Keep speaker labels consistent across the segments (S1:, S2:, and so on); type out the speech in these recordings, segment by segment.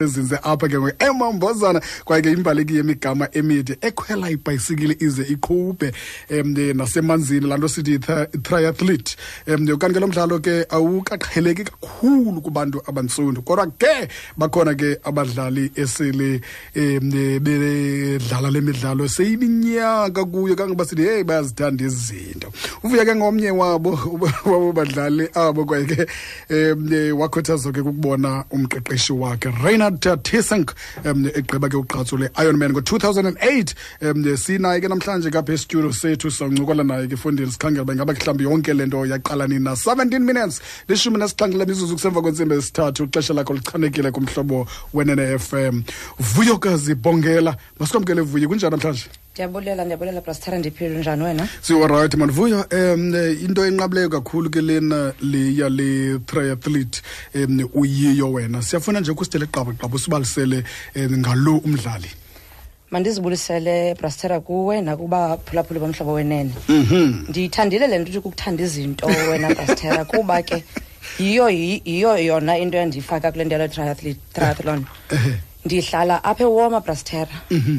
S1: ezinze apha ke ngoku emambozana kwaye ke imbaleki yemigama emide ekhwela ibhayisikile ize iqhube um nasemanzini laa nto sithi triathlete um ukanti ke lo mdlalo ke awukaqheleki kakhulu kubantu abantsundu kodwa ke bakhona ke abadlali esele um bedlala le midlalo seyiminyaka kuyo kangoba sithi heyi bayazithanda izinto uvuya ke ngomnye wabo wabo badlali abo kwaye ke um wakhuthazwa ke kukubona umqeqeshi wakhe reinhard tisink um egqiba ke ugqatso le-ironman ngo-2008 um sinaye ke namhlanje kapha estudio sethu sancokola naye ke fondini sikhangela uba ingaba mhlawumbi yonke le nto yaqala nina 17 minutes lishumi nesixhangela mizuzu kusemva kwentsimbi esithathu ixesha lakho lichanekile kumhlobo wenene-fm vuyokazi bhongela masikwamkele vuyi kunjani namhlanje
S2: ndiyabulela ndiyabulela brasithara ndiphile njani wena
S1: siwarayithi mandivuya um into enqabileyo kakhulu ke lena le yale triathlete um uyiyo wena siyafuna nje ukusitele qabaqaba usibalisele um ngalo umdlali
S2: mandizibulisele brastera kuwe nakuba phulaphuli bomhlobo wenene mhm. ndiyithandile le nto uthi kukuthanda izinto wena brastera kuba ke yiyo yiyo yona into endiyifaka kule nto yalo triathlon ndihlala apha ewoma brastera mhm.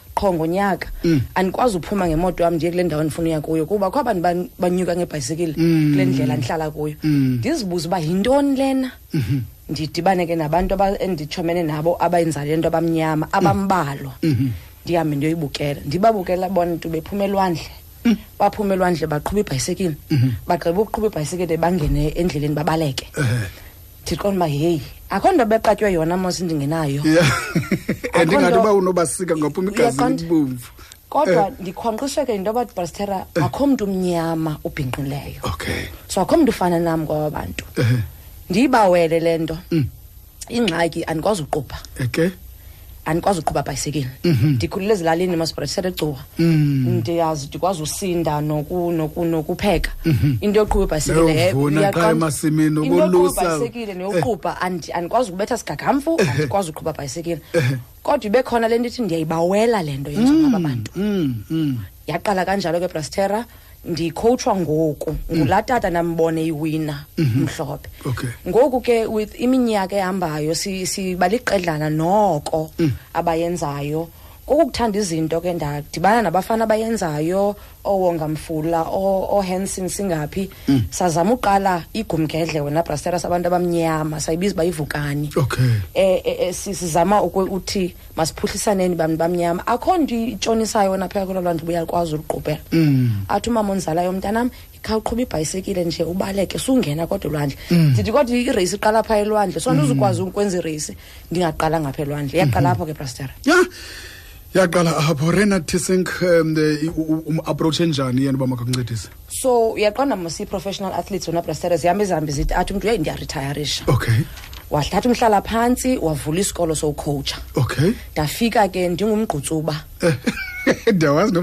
S2: qho ngonyaka mm. andikwazi uphuma ngemoto yam ndiye kule ndawo ndifuna uya kuyo kuba kho abantu banyuka ngebhayisikile mm. kule ndlela ndihlala kuyo mm. ndizibuze uba yintoni lena mhm. ndidibane ke nabantu enditshomene nabo abayenzala le nto abamnyama abambalwa mhm. ndihambe ndiyoyibukela ndibabukela bona nto bephuma elwandle baphume elwandle baqhuba ibhayisekile mhm. bagqiba ukuqhuba ibhayisekile bangene endleleni babaleke ndiqonda uba heyi akho nto beqatywe yona mos ndingenayo
S1: and
S2: ingathi
S1: uba unobasika ngaphuma igazi libomvu
S2: kodwa eh. ndikhwankqisheke yinto yoba bastera eh. akho mntu umnyama ubhinqileyo
S1: okay
S2: so akho mntu ufana nam kwaba bantu
S1: eh.
S2: ndiyibawele le nto mm. ingxaki andikwazi uqupha
S1: okay
S2: andikwazi uqhuba bhayisekile mhm. ndikhulile ezilalini masibhretisele egcuwa mhm. ndiyazi ndikwazi usinda nokupheka
S1: mhm.
S2: into yoqhuba ibhayisekileyaqhubaibhayisekile neyoqubha eh. andikwazi ukubetha sigagamfu eh. andikwazi uqhuba bhayisekile eh. kodwa ibe khona le nto ithi ndiyayibawela le nto yenziwa ngaba mm, bantu
S1: mm, mm.
S2: yaqala kanjalo ke brastera ndikhowutshwa ngoku mm. ngulaa tata ndambone iwina mhm. mhlophe
S1: okay
S2: ngoku ke with iminyaka ehambayo sibaliqedlana si noko mm. abayenzayo kukukuthanda izinto ke ndadibana nabafana abayenzayo owonga mfula ohanson singaphi mm. sazama uqala igumgedle wena brasteras abantu abamnyama sayibiza uba yivukani
S1: okay
S2: um e, e, e, sizama uthi masiphuhlisaneni bantu bamnyama akho nto itshonisayo wena phaya kwelo lwandle ubuyakwazi uluqubhela mm. athi umama onzalayo mntanam kha uqhuba ibhayisekile nje ubaleke sungena kodwa elwandle mm. ndithi kodwa ireyisi iqala phaa elwandle so andizukwazi mm. ukwenza ireyisi ndingaqala ngapha elwandle yaqala mm-hmm. apho ke brastera
S1: ya yaqala apho rena tisink um, um approache njani yena uba makakuncedise
S2: so uyaqonda mos ii-professional athletes wona brasteres zihambe zihambe zithi athi umntu yeyi ndiyaritayarisha
S1: okay
S2: wathatha umhlala phantsi wavula isikolo sowukhowutsha
S1: okay
S2: ndafika ke ndingumgqutsuba
S1: eh,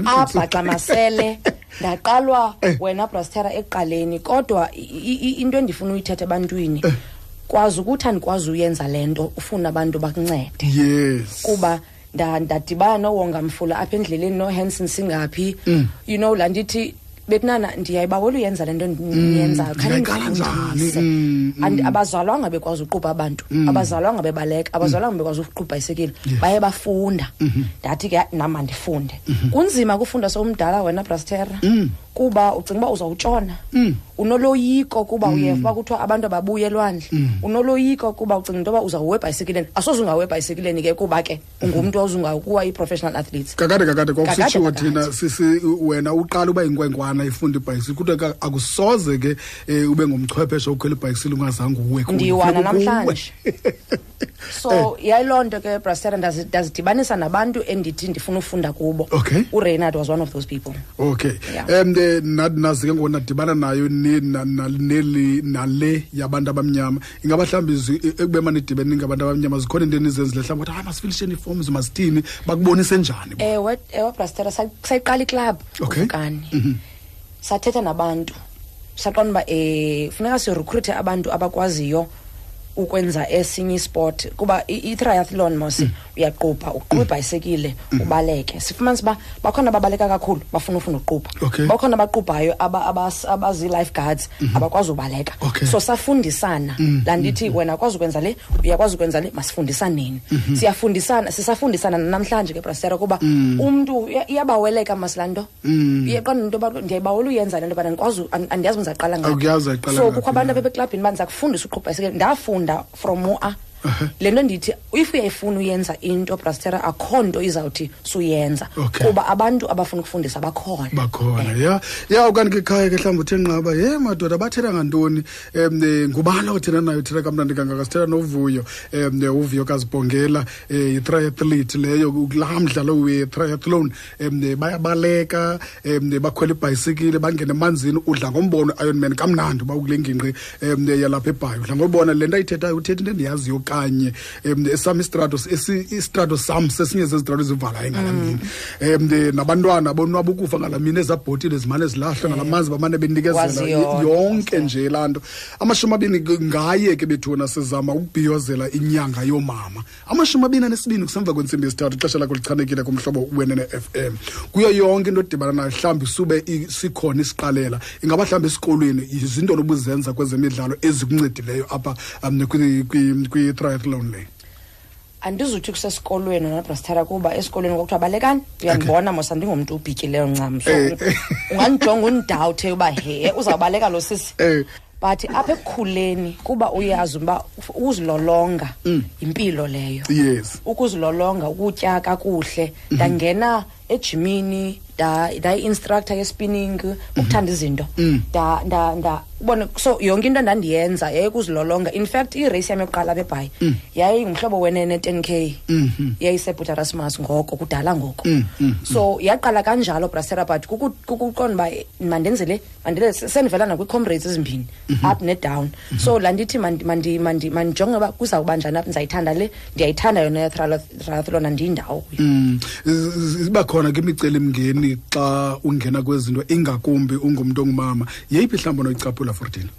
S2: abhaxa masele ndaqalwa eh. wena brastera ekuqaleni kodwa into endifuna uyithetha ebantwini eh. kwazi ukuthi andikwazi uyenza le nto ufuna abantu bakuncede
S1: yes
S2: kuba nda- ndadibana nowonga mfula apha endleleni nohanson singaphi Mm. you know laa ndithi bekunana ndiyayibawela uyenza le nto ndiyenzayo Mm,
S1: ndingayiqala njani? Mm,
S2: mm. abazalwanga bekwazi uqubha abantu Mm. abazalwanga bebaleka abazalwanga bekwazi uqubha isekile baye bafunda Mhm. ndathi ke nam andifunde kunzima kufunda sowumdala wena brastera Mm. kuba ucinga uba uzawutshona mm. unoloyiko kuba mm. uyeva uba kuthiwa abantu ababuye elwandle mm. unoloyiko kuba ucinga into yoba uzawuwa ebhayisekileni asoze ungawa ebhayisekileni ke kuba ke ungumntu ozungakuwa i-professional athletes
S1: kakade kakade kwakusitshiwo thina sisi wena uqala uba yinkwenkwana ifunda ibhayisikile kuthiwa akusoze ke um ube ngumchwepheshe okhwela ibhayisikile ungazange uwe ndiwana
S2: namhlanje so eh. yayiloo nto ke brastera ndazidibanisa nabantu endithi ndifuna ufunda kubo
S1: okay
S2: ureynard was one of those people
S1: okay
S2: yeah.
S1: um eh, nazi ke ngoku nadibana nayo neli nale yabantu abamnyama ingaba mhlawumbi ekube manidibene ngabantu abamnyama zikhona into enizenzile mhlawumbi ukuthi hayi masifilisheni iifoms mazithini bakubonise njani
S2: ewe ewe brastera sayiqala iklabhu
S1: okay.
S2: ukani mm -hmm. sathetha nabantu saqonda uba um funeka sirekruthe abantu abakwaziyo ukwenza esinye isport kuba i-triathlon mos mm. uyaqubha uqubha ibhayisekile mm. ubaleke sifumanisa uba bakhona ababaleka kakhulu bafuna ufuna uqubha
S1: okay.
S2: bakhona abaqubhayo abazi-life guards mm -hmm. abakwazi ubaleka
S1: okay.
S2: so safundisana mm -hmm. laa ndithi mm. wena akwazi ukwenza le uyakwazi ukwenza le masifundisaneni mm -hmm. siyafundisana sisafundisana namhlanje ke brastera kuba mm. umntu iyabaweleka masilaa nto Mm. yeqonda into yoba ndiyayibawula uyenza le nto bana ndikwazi andiyazi ndizaqala
S1: ngaso
S2: kukho abantu abebeklabhini uba ndiza kufundisa uqhuba bhayisekile ndafunda from ua le nto ndithi if uyayifuna uyenza into brastera akho nto izawuthi suyenza
S1: okay.
S2: kuba abantu abafuna ukufundisa bakhona
S1: bakhona eh. ya ya okanye ke khaya ke mhlawumbi uthe nqaba ye madoda bathetha ngantoni um eh, ngubani othetha nayo uthetha kamnandi kangaka sithetha novuyo um eh, uvuyo kazibhongela um yitriathlete leyo kulaa mdlalo wetriathlon um bayabaleka um bakhwela ibhayisikile bangene emanzini udla ngombona iron man kamnandi uba ukule ngingqi um yalapha ebhayo udla ngobona le nto ayithethayo uthetha into endiyaziyo kanye um esam istrato istrato sam sesinye zezitrato ezivalayo ngala mini um nabantwana bonwaba ukufa ngala mini ezabhotile zimane zilahla ngala manzi bamane benikezela yonke nje laa nto amashumi abini ngaye ke bethuna sizama ukubhiyozela inyanga yoomama amashumi abini anesibini kusemva kwentsimbi yesithathu ixesha lakho lichanekile kumhlobo wenene f m kuyo yonke into odibana nayo mhlawumbi sube sikhona isiqalela ingaba mhlawumbi esikolweni zinto lobuzenza kwezemidlalo ezikuncedileyo apha um kwi-triathlon le
S2: andizuthi kusesikolweni nabhastara kuba esikolweni kwakuthiwa balekani uyandibona mos andingomntu ubhityileyo ncam so
S1: eh, eh.
S2: ungandijonga undawuthe uba he uzawubaleka lo sisi
S1: eh.
S2: but apha ekukhuleni kuba uyazi uba ukuzilolonga
S1: mm.
S2: yimpilo leyo
S1: yes
S2: ukuzilolonga ukutya kakuhle mm-hmm. ndangena ejimini ndayi-instructor yespinning mm-hmm. ukuthanda izinto mm. ubona so yonke into ndandiyenza yayikuzilolonga in fact irace yam yokuqala bebhayi mm. yayingumhlobo wenene ten k mm-hmm. yayisebutarasmas ngoko kudala ngoko so yaqala kanjalo brasera but kukuqonda uba mandenzele andile sendivela nakwi-comrades ezimbini mhm. up nedown mhm. so laa ndithi mandijonge uba kuzawuba njani apha ndizayithanda le ndiyayithanda yona yathrathlon andiyindawo kuyo
S1: mm. iba khona ke imicelimngeni xa ungena kwezinto ingakumbi ungumntu ongumama yeyiphi mhlawumbi onoyicaphula fortini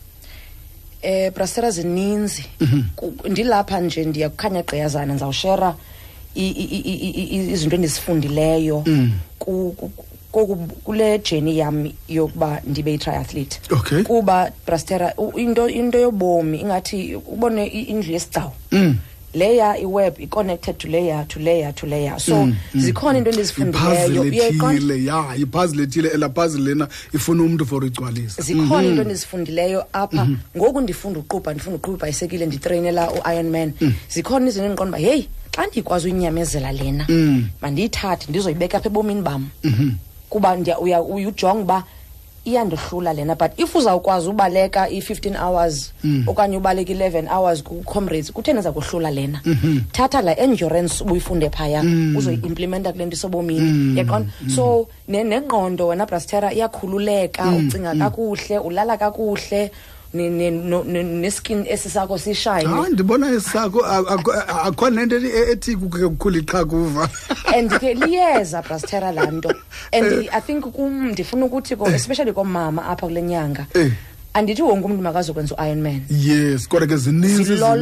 S2: eh brasera zininzi mhm. ndilapha nje ndiya kukhanya gqiyazana ndizawushera izinto endizifundileyo mm. koku kule jeni yam yokuba ndibe yi-triathlete
S1: okay.
S2: kuba brastera into, into yobomi ingathi ubone indlu yesigcawu mm. leya iweb i-connected to leya to leya to leya so mm, mm, zikhona
S1: into
S2: mm.
S1: endizifundileyoiphazile ya yiphazile ethile ela phazile lena ifuna umntu for igcwalisa
S2: zikhona mm-hmm. into endizifundileyo apha mm-hmm. ngoku ndifunda uqubha ndifunda uqubha ibhayisekile nditreyinela u-iron man mm. zikhona izinto endiqonda uba heyi xa ndikwazi uyinyamezela lena mandiyithathe ndizoyibeka apha ebomini bam mm-hmm. kuba uyajonga uba iyandohlula lena but if uzawukwazi ubaleka i-fifteen hours mm. okanye ubaleka i-eleven hours ku-comrades kutheni eza kohlula lena mm -hmm. thatha la endurance ubuyifunde phaya mm. uzoyi-implimenta kule nto isobomini mm. yaqona mm. so nengqondo wena brastera iyakhululeka mm. ucinga mm. kakuhle ulala kakuhle neskin esi sakho sishayne
S1: hayi ndibona esi sakho akho nento ethi kukhula iqhakuva
S2: and ke liyeza brastera laa nto and eh. i think kum ndifuna ukuthi eh. especially komama apha kule nyanga
S1: eh.
S2: andithi wonke umntu makazokwenza u-iron man
S1: yes kodwa ke zininzi izinto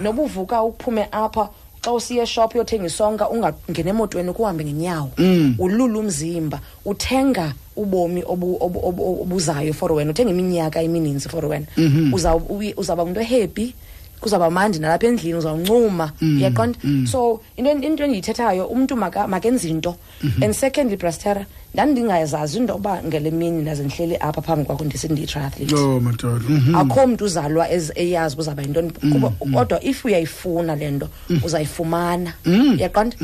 S2: noba uvuka uphume apha xa usiye eshop yothenga isonka ungangena emotweni kuhambe ngenyawo mm. ulula umzimba uthenga ubomi obuzayo for wena uthenga iminyaka emininzi for wena mhm. uzawuba ngumntu ehappy kuzawuba mandi nalapha endlini uzawuncuma mm, uyaqonda mm. so into endiyithethayo umntu makenze into mhm. and secondly brastera ndandingazazi into yoba ngele mini ndaze ndihleli apha phambi kwakho ndisithi ndiyitriathlete
S1: oh, mhm.
S2: akho mntu uzalwa eyazi uba uzawuba yintoni mm, kodwa if uyayifuna le nto uzayifumana uyaqonda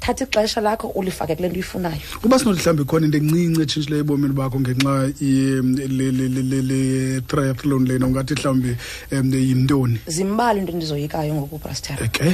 S2: thatha ixesha lakho ulifake kule nto uyifunayo
S1: kuba sinothi mhlawumbi ikhona into encinci etshintshileyo ebomini bakho ngenxa le-triathlon lena ungathi mhlawumbi um yintoni
S2: zimbalwa into endizoyikayo ngoku brastar
S1: okay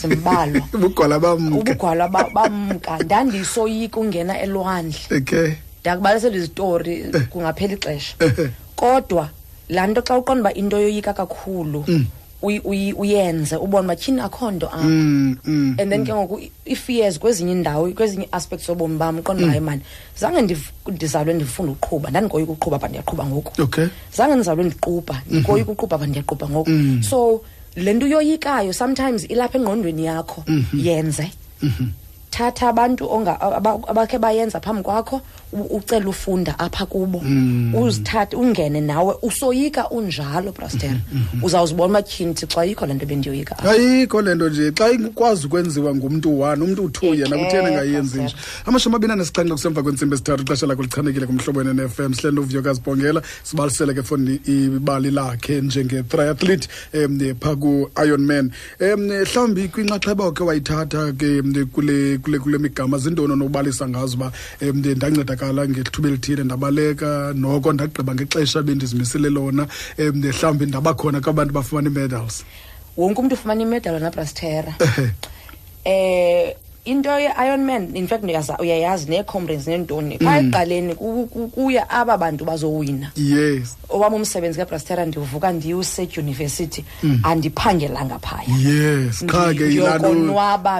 S2: zimbalwa
S1: ubugwala bamka
S2: ubugwala bamka ndandisoyika ungena elwandle
S1: okay
S2: ndakubalisela izitori eh. kungaphela ixesha eh. kodwa laa nto xa uqonda uba into yoyika kakhulu mm. uyenze ubone uba tyhini akho nto apha
S1: mm, mm,
S2: and then mm. ke ngoku i-fears kwezinye iindawo kwezinye aspects zobomi bam qonda hayi mani zange ndizalwe ndifunda ukuqhuba ndandikoyi ukuqhuba ba ndiyaqhuba ngoku
S1: okay
S2: zange ndizalwe ndiqubha mhm. ndikoyi ukuqubha ba ndiyaqubha ngoku so le nto uyoyikayo sometimes ilapha engqondweni yakho mhm. yenze mhm. thatha abantu abakhe bayenza phambi kwakho ucela ufunda apha kubo mm. uzithathe ungene nawe usoyika unjalo braster mm, mm, mm. uzawuzibona uba tyhini thixo ayikho le nto bendiyoyika
S1: ayikho le nto nje xa ikwazi ukwenziwa ngumntu one umntu uthu yena kutheni engayenzi nje amashumi abini anesixhenxe kusemva kwentsimbi esithathu ixesha lakho lichanekile kumhlobo wenenfm sihleli novuyo kazibhongela sibalisele ke foni ibali lakhe njenge-triathlete um phaa ku-iron man um mhlawumbi kwinxaxheba okhe wayithatha ke kule kule kule migama zintoni onobalisa ngazo uba um ndancedakala ngethuba elithile ndabaleka noko ndagqiba ngexesha bendizimisele lona um mhlawumbi ndabakhona kwabantu bafumana ii-medals
S2: wonke umntu ufumana imedal wanabrastera um eh, into ye-iron man in fact uyayazi nee-comrades neentoni phaa mm. ekuqaleni kuya aba bantu bazowina
S1: yes
S2: owam umsebenzi kabrastera ndivuka ndiwusedyunivesithi mm. andiphangelanga phaya
S1: yes qha ke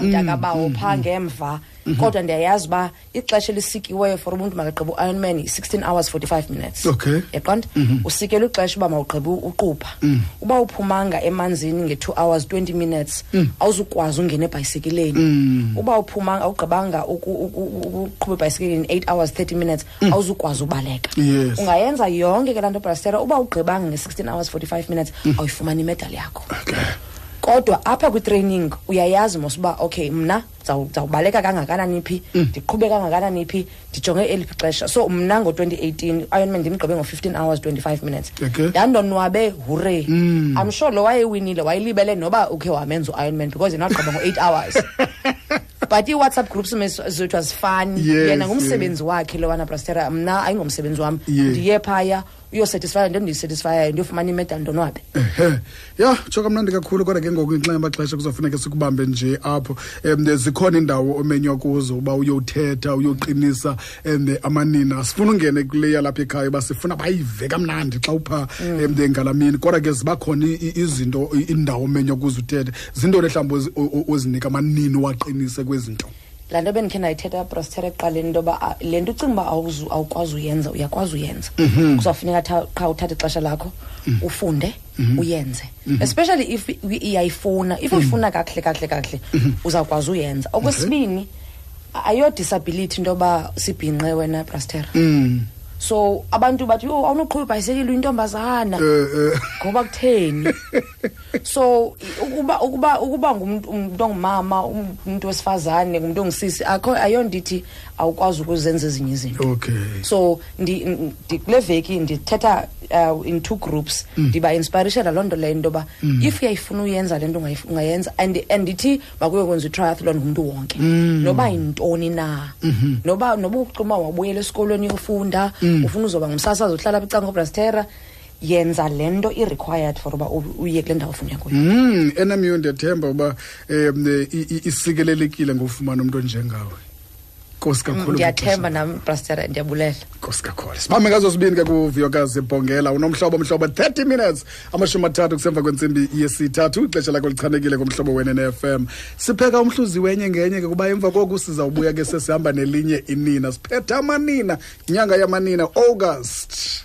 S2: mntakabawo mm, phaa ngemva mm-hmm. kodwa ndiyayazi uba ixesha elisikiweyo for umuntu makagqiba u-iron man yi-16 hours 45 minutes
S1: okay
S2: yaqonda mm -hmm. usikelwa ixesha uba mawugqiba uqupha mm. uba uphumanga emanzini nge-two hours 20 minutes mm. awuzukwazi ungena ebhayisekileni mm. uba uphumanga awugqibanga uqhuba ebhayisekileni 8 hours 30 minutes mm. awuzukwazi ubaleka
S1: yes.
S2: ungayenza yonke ke laa nto brastera uba ugqibanga nge-16 hours 45 minutes mm. awuyifumani imedali yakho okay kodwa apha kwitraining uyayazi mos uba okay mna ndizawubaleka kangakanani phi mm. ndiqhube kangakanani phi ndijonge eliphi xesha so mna ngo-2018 ironman ndimgqibe ngo-15 hours 25 minutes yandonwabe hure mm. i'm sure lo wayewinile wayelibele noba ukhe wamenza u-ironman because yena wagqiba ngo-eight hours but ii-whatsapp groups zethu azifani yena ngumsebenzi wakhe lowana brastera mna ayingomsebenzi wam ndiye phaya uyosatisfya into endiyisatisfyayo ndiyofumana imedal ndonwabe
S1: ehe ya tsho kamnandi kakhulu kodwa ke ngoku ngenxa yamaxesha kuzofuneka sikubambe nje apho um zikhona iindawo omenywa kuzo uba uyothetha uyoqinisa um amanina asifuna ungene kule yalapha ekhaya uba sifuna bayive kamnandi xa upha um mm. ngalamini kodwa ke ziba khona izinto indawo omenywa kuzo uthethe zintoni mhlawumbi ozinika amanini waqinise kwezinto
S2: laa nto bendikhe ndayithetha aprostera ekuqaleni into yoba le nto ucinga uba awukwazi uyenza uyakwazi uyenza mhm. kuzawufuneka qha uthathe ixesha lakho mhm. ufunde mhm. uyenze especially if iyayifuna if uyifuna kakuhle kakuhle kakuhle uzawukwazi uyenza okwesibini ayodisability into yoba sibhinqe wena aprostera
S1: mm.
S2: so abantu bathi yho awunoqhuba ibhayisekile uyintombazana
S1: eh, eh.
S2: ngoba kutheni so ukuba ukuba ukuba ngumntu ongumama umuntu wesifazane ngumntu ongisisi akho ayonto ithi awukwazi ukuzenza ezinye izinto
S1: okay
S2: so ndi, ndi kule veki ndithetha uh, in two groups mm. ndiba mm. inspirationa loo nto leyo into yoba mm. if uyayifuna uyenza le nto ungayenza and and ndithi makuye kwenza itriathlon ngumntu wonke mm. noba yintoni na mm -hmm. noba noba ucuma wabuyela esikolweni yofunda mm. ufuna uzoba ngumsasazi uhlala picanga obrasterra yenza le nto i-required for uba uye kule ndawo ofuna kuyo
S1: mm enamiyo ndiyathemba uba um isikelelekile ngofumana umntu onjengawe nkosi mm, kakhulu
S2: ndiyathemba nam brastera ndiyabulela
S1: nkosi kakhulu siphambe ngazo sibini ke kuviyokazi bhongela unomhlobo mhlobo 30 minutes amashumi athathu kusemva kwentsimbi yesithathu ixesha lakho lichanekile kumhlobo wene ne-fm sipheka umhluzi wenye ngenye ke kuba emva koku sizawubuya ke sesihamba nelinye inina siphetha amanina inyanga yamanina august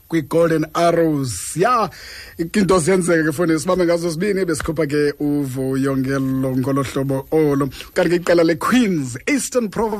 S1: kwigolden arrows ya into ziyenzeka ke fondini sibambe ngazo zibini besikhupha ke uvuyo ngelo ngolo hlobo olo kanti ke iqela lequeens eastern province